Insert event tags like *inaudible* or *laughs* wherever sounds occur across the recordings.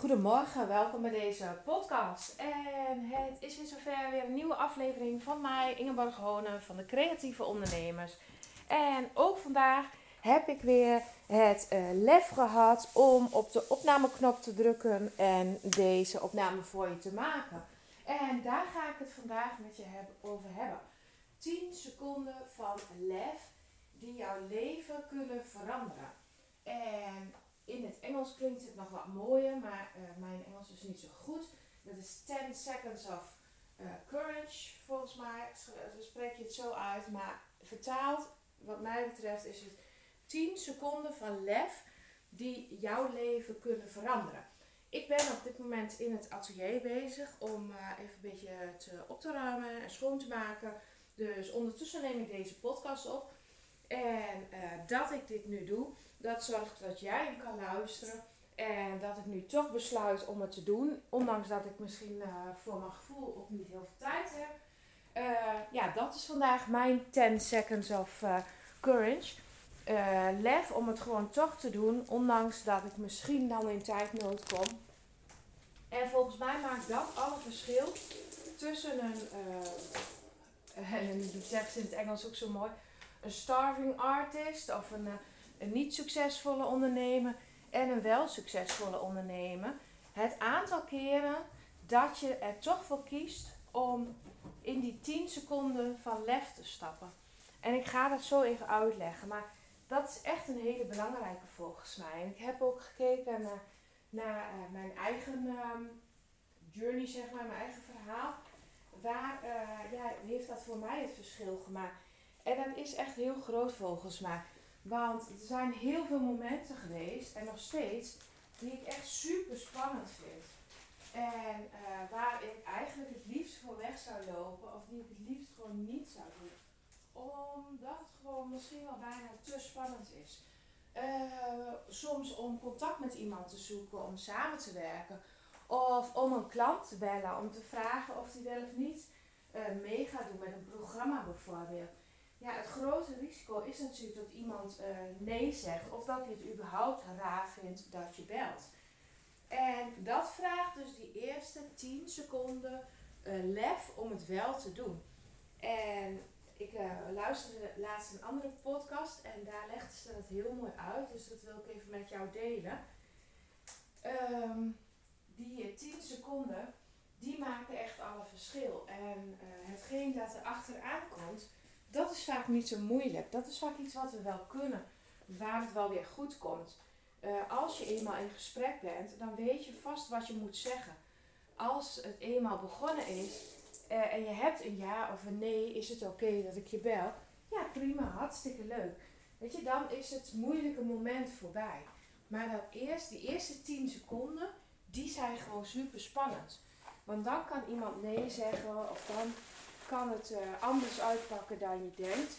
Goedemorgen, welkom bij deze podcast. En het is weer zover weer een nieuwe aflevering van mij, Ingeborg Honen van de Creatieve Ondernemers. En ook vandaag heb ik weer het uh, lef gehad om op de opnameknop te drukken en deze opname voor je te maken. En daar ga ik het vandaag met je over hebben. 10 seconden van lef die jouw leven kunnen veranderen. En in het Engels klinkt het nog wat mooier, maar uh, mijn Engels is niet zo goed. Dat is 10 seconds of uh, courage, volgens mij spreek je het zo uit. Maar vertaald, wat mij betreft, is het 10 seconden van lef die jouw leven kunnen veranderen. Ik ben op dit moment in het atelier bezig om even een beetje te op te ruimen en schoon te maken. Dus ondertussen neem ik deze podcast op. En dat ik dit nu doe, dat zorgt dat jij hem kan luisteren. En dat ik nu toch besluit om het te doen. Ondanks dat ik misschien uh, voor mijn gevoel ook niet heel veel tijd heb. Uh, ja, dat is vandaag mijn 10 seconds of courage. lef om het gewoon toch te doen. Ondanks dat ik misschien dan in tijdnood kom. En volgens mij maakt dat alle verschil tussen een, *laughs* en die zegt in het Engels ook zo mooi, een starving artist of een een niet succesvolle ondernemer en een wel succesvolle ondernemer. Het aantal keren dat je er toch voor kiest om in die 10 seconden van lef te stappen. En ik ga dat zo even uitleggen, maar dat is echt een hele belangrijke volgens mij. En ik heb ook gekeken naar, uh, mijn eigen um, journey, zeg maar, mijn eigen verhaal. Waar uh, ja, heeft dat voor mij het verschil gemaakt? En dat is echt heel groot volgens mij. Want er zijn heel veel momenten geweest, en nog steeds, die ik echt super spannend vind. En uh, waar ik eigenlijk het liefst voor weg zou lopen, of die ik het liefst gewoon niet zou doen. Omdat het gewoon misschien wel bijna te spannend is. Uh, soms om contact met iemand te zoeken, om samen te werken. Of om een klant te bellen, om te vragen of hij wel of niet uh, mee gaat doen met een programma bijvoorbeeld. Ja, het grote risico is natuurlijk dat iemand uh, nee zegt of dat hij het überhaupt raar vindt dat je belt. En dat vraagt dus die eerste 10 seconden uh, lef om het wel te doen. En ik uh, luisterde laatst een andere podcast en daar legde ze dat heel mooi uit, dus dat wil ik even met jou delen. Um, die 10 seconden, die maken echt alle verschil. En hetgeen dat er achteraan komt, dat is vaak niet zo moeilijk. Dat is vaak iets wat we wel kunnen, waar het wel weer goed komt. Uh, als je eenmaal in gesprek bent, dan weet je vast wat je moet zeggen. Als het eenmaal begonnen is uh, en je hebt een ja of een nee, is het oké dat ik je bel? Ja, prima, hartstikke leuk. Weet je, dan is het moeilijke moment voorbij. Maar dat eerst, die eerste 10 seconden, die zijn gewoon super spannend. Want dan kan iemand nee zeggen of dan kan het uh, anders uitpakken dan je denkt.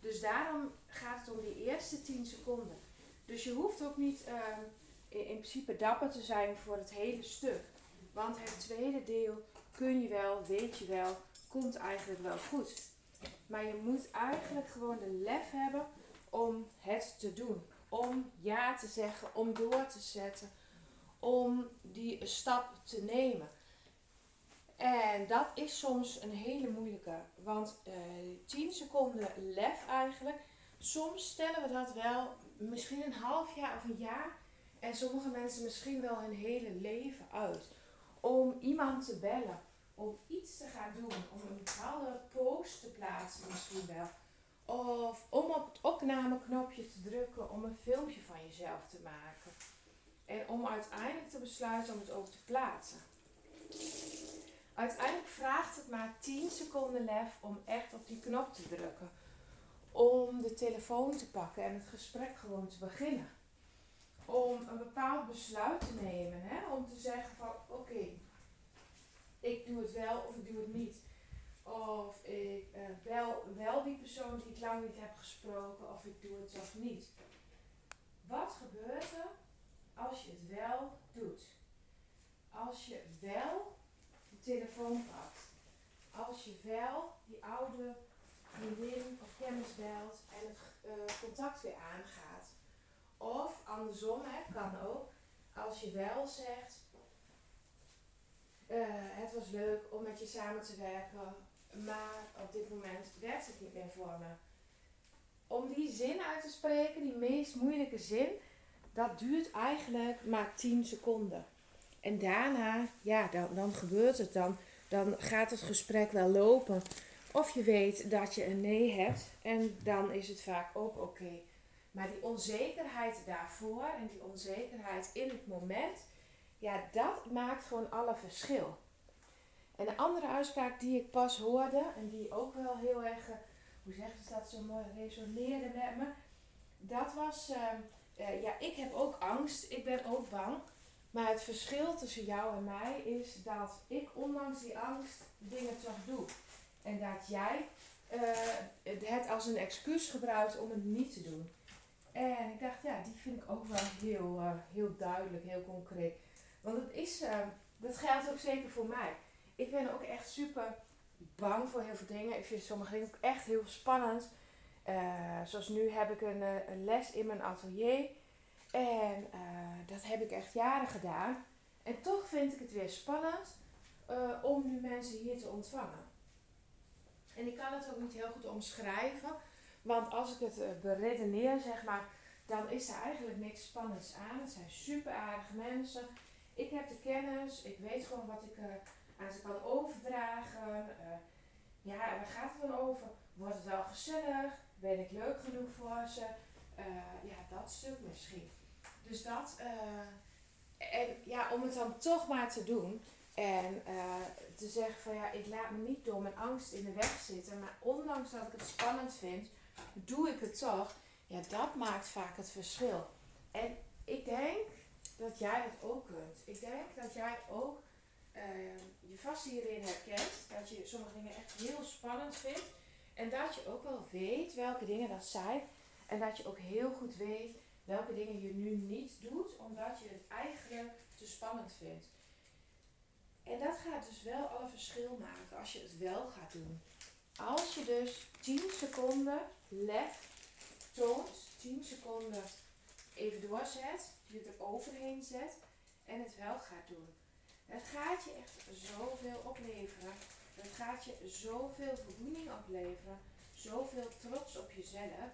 Dus daarom gaat het om die eerste 10 seconden. Dus je hoeft ook niet uh, in, in, principe dapper te zijn voor het hele stuk. Want het tweede deel kun je wel, weet je wel, komt eigenlijk wel goed. Maar je moet eigenlijk gewoon de lef hebben om het te doen. Om ja te zeggen, om door te zetten, om die stap te nemen. En dat is soms een hele moeilijke. Want uh, eh, 10 seconden lef eigenlijk. Soms stellen we dat wel misschien een half jaar of een jaar. En sommige mensen misschien wel hun hele leven uit. Om iemand te bellen. Om iets te gaan doen. Om een bepaalde post te plaatsen misschien wel. Of om op het opnameknopje te drukken om een filmpje van jezelf te maken. En om uiteindelijk te besluiten om het ook te plaatsen. Uiteindelijk vraagt het maar 10 seconden lef om echt op die knop te drukken. Om de telefoon te pakken en het gesprek gewoon te beginnen. Om een bepaald besluit te nemen. Hè? Om te zeggen van oké, ik doe het wel of ik doe het niet. Of ik uh, bel wel die persoon die ik lang niet heb gesproken of ik doe het toch niet. Wat gebeurt er als je het wel doet? Als je wel telefoon pakt. Als je wel die oude vriendin of kennis belt en het uh, contact weer aangaat. Of andersom, hè, kan ook. als je wel zegt, eh, het was leuk om met je samen te werken, maar op dit moment werkt het niet meer voor me. Om die zin uit te spreken, die meest moeilijke zin, dat duurt eigenlijk maar 10 seconden. En daarna, ja, dan, dan gebeurt het dan. Dan gaat het gesprek wel lopen. Of je weet dat je een nee hebt en dan is het vaak ook oké. Maar die onzekerheid daarvoor en die onzekerheid in het moment, ja, dat maakt gewoon alle verschil. En de andere uitspraak die ik pas hoorde en die ook wel heel erg, eh, hoe zeggen ze dat zo mooi, resoneerde met me, dat was, ehm, eh, ja, ik heb ook angst, ik ben ook bang. Maar het verschil tussen jou en mij is dat ik ondanks die angst dingen toch doe. En dat jij uh, het als een excuus gebruikt om het niet te doen. En ik dacht, ja, die vind ik ook wel heel, uh, heel duidelijk, heel concreet. Want het is, uh, dat geldt ook zeker voor mij. Ik ben ook echt super bang voor heel veel dingen. Ik vind sommige dingen ook echt heel spannend. zoals nu heb ik een, een, les in mijn atelier. En dat heb ik echt jaren gedaan. En toch vind ik het weer spannend om nu mensen hier te ontvangen. En ik kan het ook niet heel goed omschrijven. Want als ik het uh, beredeneer, zeg maar, dan is er eigenlijk niks spannends aan. Het zijn super aardige mensen. Ik heb de kennis. Ik weet gewoon wat ik aan ze kan overdragen. Ja, waar gaat het dan over? Wordt het wel gezellig? Ben ik leuk genoeg voor ze? ja, dat stuk misschien. Dus dat. en ja, om het dan toch maar te doen. En uh, te zeggen van ja, ik laat me niet door mijn angst in de weg zitten. Maar ondanks dat ik het spannend vind, doe ik het toch. Ja, dat maakt vaak het verschil. En ik denk dat jij het ook kunt. Ik denk dat jij ook uh, je vast hierin herkent. Dat je sommige dingen echt heel spannend vindt. En dat je ook wel weet welke dingen dat zijn. En dat je ook heel goed weet welke dingen je nu niet doet, omdat je het eigenlijk te spannend vindt. En dat gaat dus wel alle verschil maken als je het wel gaat doen. Als je dus 10 seconden lef toont, 10 seconden even doorzet, je er overheen zet en het wel gaat doen. Dat gaat je echt zoveel opleveren. Dat gaat je zoveel voldoening opleveren. Zoveel trots op jezelf.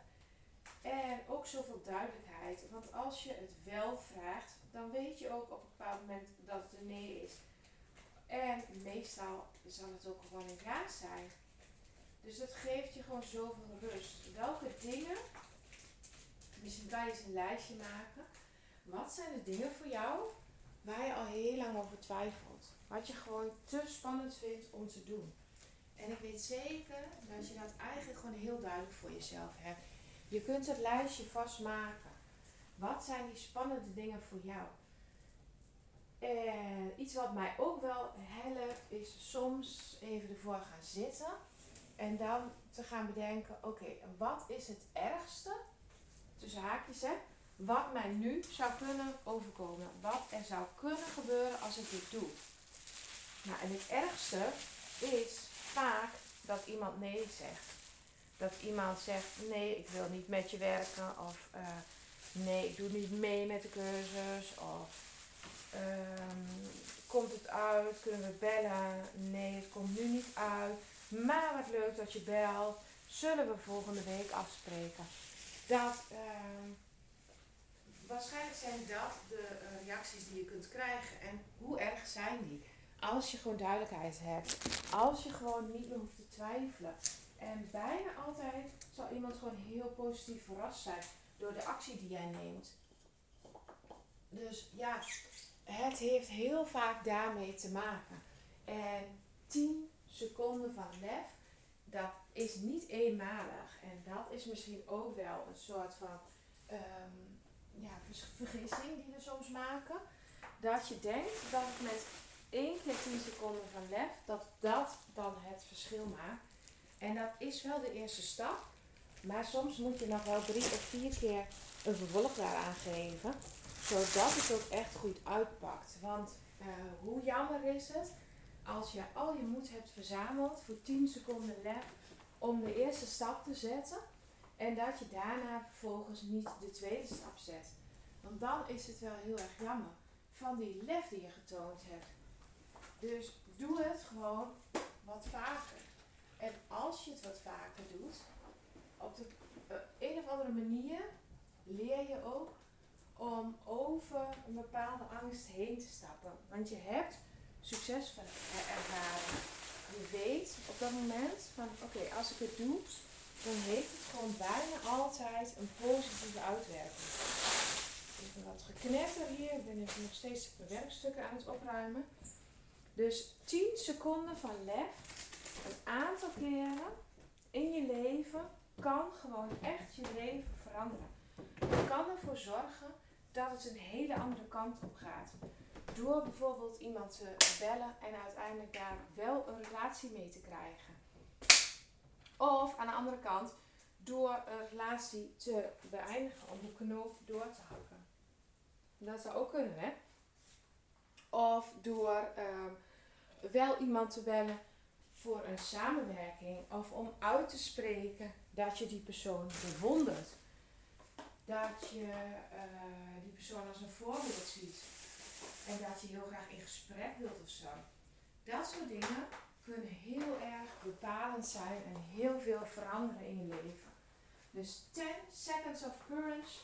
En ook zoveel duidelijkheid. Want als je het wel vraagt, dan weet je ook op een bepaald moment dat het een nee is. En meestal zal het ook gewoon een ja zijn. Dus dat geeft je gewoon zoveel rust. Welke dingen, misschien kan je eens een lijstje maken. Wat zijn de dingen voor jou waar je al heel lang over twijfelt? Wat je gewoon te spannend vindt om te doen. En ik weet zeker dat je dat eigenlijk gewoon heel duidelijk voor jezelf hebt. Je kunt het lijstje vastmaken. Wat zijn die spannende dingen voor jou? En iets wat mij ook wel helpt, is soms even ervoor gaan zitten. En dan te gaan bedenken, oké, wat is het ergste, tussen haakjes hè, wat mij nu zou kunnen overkomen. Wat er zou kunnen gebeuren als ik dit doe. Nou, en het ergste is vaak dat iemand nee zegt. Dat iemand zegt, nee, ik wil niet met je werken. Of uh, nee, ik doe niet mee met de cursus. Of Um, komt het uit? Kunnen we bellen? Nee, het komt nu niet uit. Maar wat leuk dat je belt. Zullen we volgende week afspreken? Dat, uh, waarschijnlijk zijn dat de uh, reacties die je kunt krijgen. En hoe erg zijn die? Als je gewoon duidelijkheid hebt. Als je gewoon niet meer hoeft te twijfelen. En bijna altijd zal iemand gewoon heel positief verrast zijn door de actie die jij neemt. Dus ja, het heeft heel vaak daarmee te maken. En 10 seconden van lef, dat is niet eenmalig. En dat is misschien ook wel een soort van um, ja, vergissing die we soms maken. Dat je denkt dat het met één keer 10 seconden van lef, dat dat dan het verschil maakt. En dat is wel de eerste stap. Maar soms moet je nog wel drie of vier keer een vervolg daaraan geven zodat het ook echt goed uitpakt. Want uh, hoe jammer is het als je al je moed hebt verzameld voor 10 seconden lef om de eerste stap te zetten. En dat je daarna vervolgens niet de tweede stap zet. Want dan is het wel heel erg jammer. van die lef die je getoond hebt. Dus doe het gewoon wat vaker. En als je het wat vaker doet, op de uh, een of andere manier leer je ook om over een bepaalde angst heen te stappen. Want je hebt succes ervaren. Je weet op dat moment van oké, als ik het doe, dan heeft het gewoon bijna altijd een positieve uitwerking. Ben wat geknetter hier, ik ben nog steeds mijn werkstukken aan het opruimen. Dus 10 seconden van lef, een aantal keren in je leven, kan gewoon echt je leven veranderen. Het kan ervoor zorgen dat het een hele andere kant op gaat. Door bijvoorbeeld iemand te bellen en uiteindelijk daar wel een relatie mee te krijgen. Of aan de andere kant, door een relatie te beëindigen om de knoop door te hakken. Dat zou ook kunnen, hè? Of door ehm, wel iemand te bellen voor een samenwerking. Of om uit te spreken dat je die persoon bewondert. Dat je uh, die persoon als een voorbeeld ziet. En dat je heel graag in gesprek wilt of zo. Dat soort dingen kunnen heel erg bepalend zijn en heel veel veranderen in je leven. Dus 10 seconds of courage,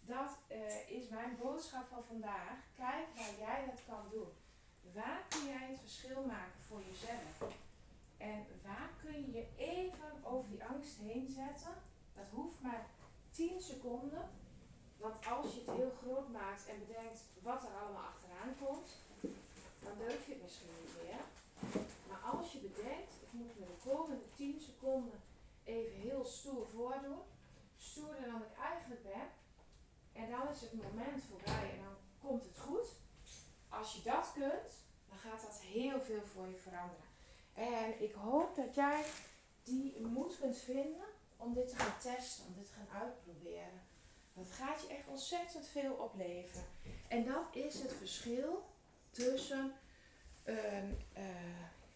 dat uh, is mijn boodschap van vandaag. Kijk waar jij dat kan doen. Waar kun jij het verschil maken voor jezelf? En waar kun je even over die angst heen zetten? Dat hoeft maar 10 seconden. Want als je het heel groot maakt en bedenkt wat er allemaal achteraan komt, dan durf je het misschien niet meer. Maar als je bedenkt, ik moet me de komende 10 seconden even heel stoer voordoen, stoerder dan ik eigenlijk ben, en dan is het moment voorbij en dan komt het goed. Als je dat kunt, dan gaat dat heel veel voor je veranderen. En ik hoop dat jij die moed kunt vinden om dit te gaan testen, om dit te gaan uitproberen. Dat gaat je echt ontzettend veel opleveren. En dat is het verschil tussen een, uh,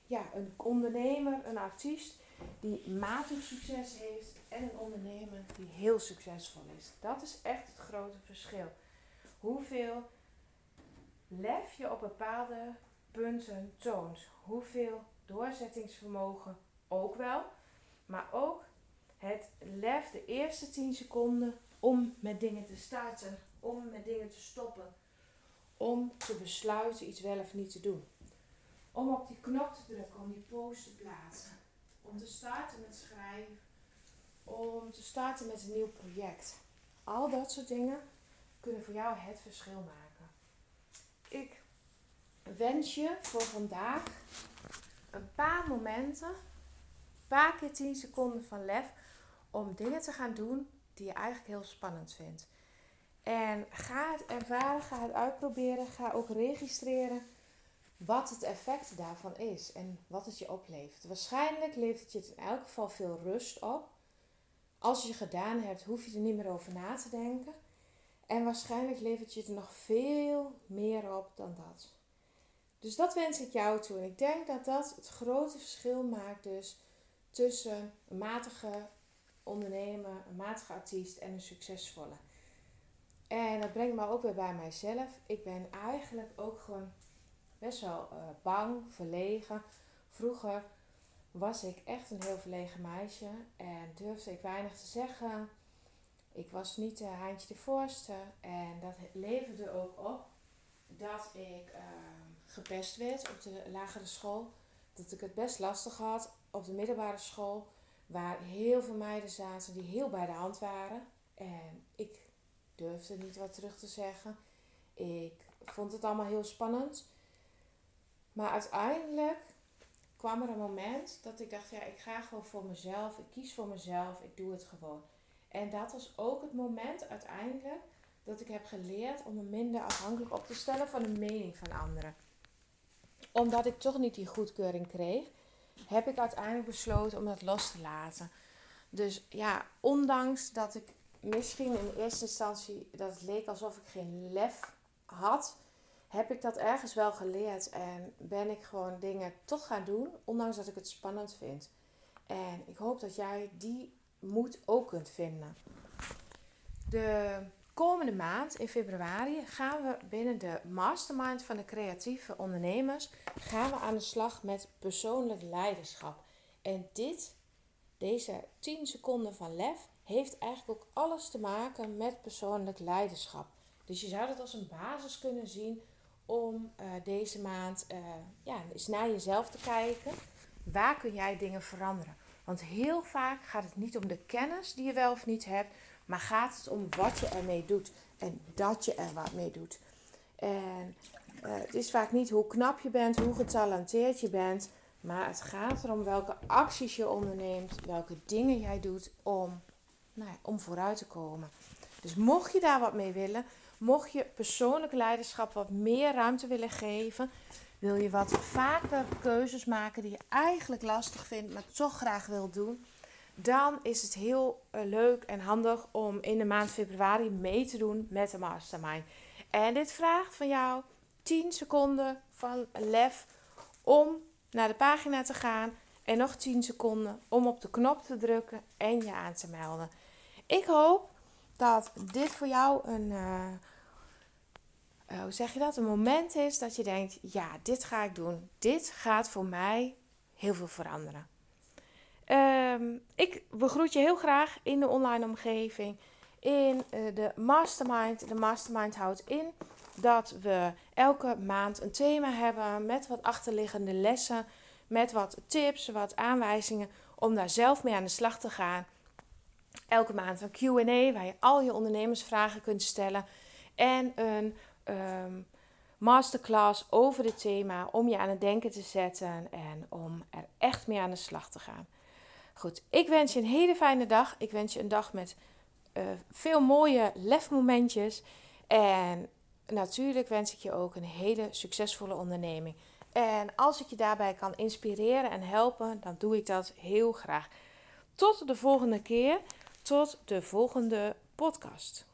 ja, een ondernemer, een artiest die matig succes heeft en een ondernemer die heel succesvol is. Dat is echt het grote verschil. Hoeveel lef je op bepaalde punten toont. Hoeveel doorzettingsvermogen ook wel. Maar ook het lef de eerste 10 seconden om met dingen te starten. Om met dingen te stoppen. Om te besluiten iets wel of niet te doen. Om op die knop te drukken, om die post te plaatsen. Om te starten met schrijven. Om te starten met een nieuw project. Al dat soort dingen kunnen voor jou het verschil maken. Ik wens je voor vandaag een paar momenten, een paar keer 10 seconden van lef om dingen te gaan doen die je eigenlijk heel spannend vindt. En ga het ervaren, ga het uitproberen, ga ook registreren wat het effect daarvan is en wat het je oplevert. Waarschijnlijk levert het je in elk geval veel rust op. Als je het gedaan hebt, hoef je er niet meer over na te denken. En waarschijnlijk levert je het nog veel meer op dan dat. Dus dat wens ik jou toe. En ik denk dat dat het grote verschil maakt dus tussen een matige ondernemer, een matige artiest en een succesvolle. En dat brengt me ook weer bij mijzelf. Ik ben eigenlijk ook gewoon best wel uh, bang, verlegen. Vroeger was ik echt een heel verlegen meisje en durfde ik weinig te zeggen. Ik was niet de haantje de voorste en dat leverde ook op dat ik uh, gepest werd op de lagere school. Dat ik het best lastig had op de middelbare school, waar heel veel meiden zaten die heel bij de hand waren. En ik durfde niet wat terug te zeggen. Ik vond het allemaal heel spannend. Maar uiteindelijk kwam er een moment dat ik dacht, ja, ik ga gewoon voor mezelf. Ik kies voor mezelf. Ik doe het gewoon. En dat was ook het moment uiteindelijk dat ik heb geleerd om me minder afhankelijk op te stellen van de mening van anderen. Omdat ik toch niet die goedkeuring kreeg, heb ik uiteindelijk besloten om dat los te laten. Dus ja, ondanks dat ik misschien in eerste instantie dat het leek alsof ik geen lef had, heb ik dat ergens wel geleerd en ben ik gewoon dingen toch gaan doen, ondanks dat ik het spannend vind. En ik hoop dat jij die moed ook kunt vinden. De komende maand in februari gaan we binnen de mastermind van de creatieve ondernemers gaan we aan de slag met persoonlijk leiderschap. En dit, deze 10 seconden van lef, heeft eigenlijk ook alles te maken met persoonlijk leiderschap. Dus je zou dat als een basis kunnen zien om uh, deze maand uh, ja, eens naar jezelf te kijken. Waar kun jij dingen veranderen? Want heel vaak gaat het niet om de kennis die je wel of niet hebt, maar gaat het om wat je ermee doet en dat je er wat mee doet. En uh, het is vaak niet hoe knap je bent, hoe getalenteerd je bent, maar het gaat erom welke acties je onderneemt, welke dingen jij doet om, nou ja, om vooruit te komen. Dus mocht je daar wat mee willen, mocht je persoonlijk leiderschap wat meer ruimte willen geven, wil je wat vaker keuzes maken die je eigenlijk lastig vindt, maar toch graag wil doen, dan is het heel eh, leuk en handig om in de maand februari mee te doen met de mastermind. En dit vraagt van jou 10 seconden van lef om naar de pagina te gaan en nog 10 seconden om op de knop te drukken en je aan te melden. Ik hoop dat dit voor jou een, uh, hoe zeg je dat, een moment is dat je denkt, ja, dit ga ik doen. Dit gaat voor mij heel veel veranderen. Um, ik begroet je heel graag in de online omgeving, in uh, de mastermind. De mastermind houdt in dat we elke maand een thema hebben met wat achterliggende lessen, met wat tips, wat aanwijzingen om daar zelf mee aan de slag te gaan. Elke maand een QA waar je al je ondernemersvragen kunt stellen en een um, masterclass over het thema om je aan het denken te zetten en om er echt mee aan de slag te gaan. Goed, ik wens je een hele fijne dag. Ik wens je een dag met uh, veel mooie lefmomentjes. En natuurlijk wens ik je ook een hele succesvolle onderneming. En als ik je daarbij kan inspireren en helpen, dan doe ik dat heel graag. Tot de volgende keer. Tot de volgende podcast.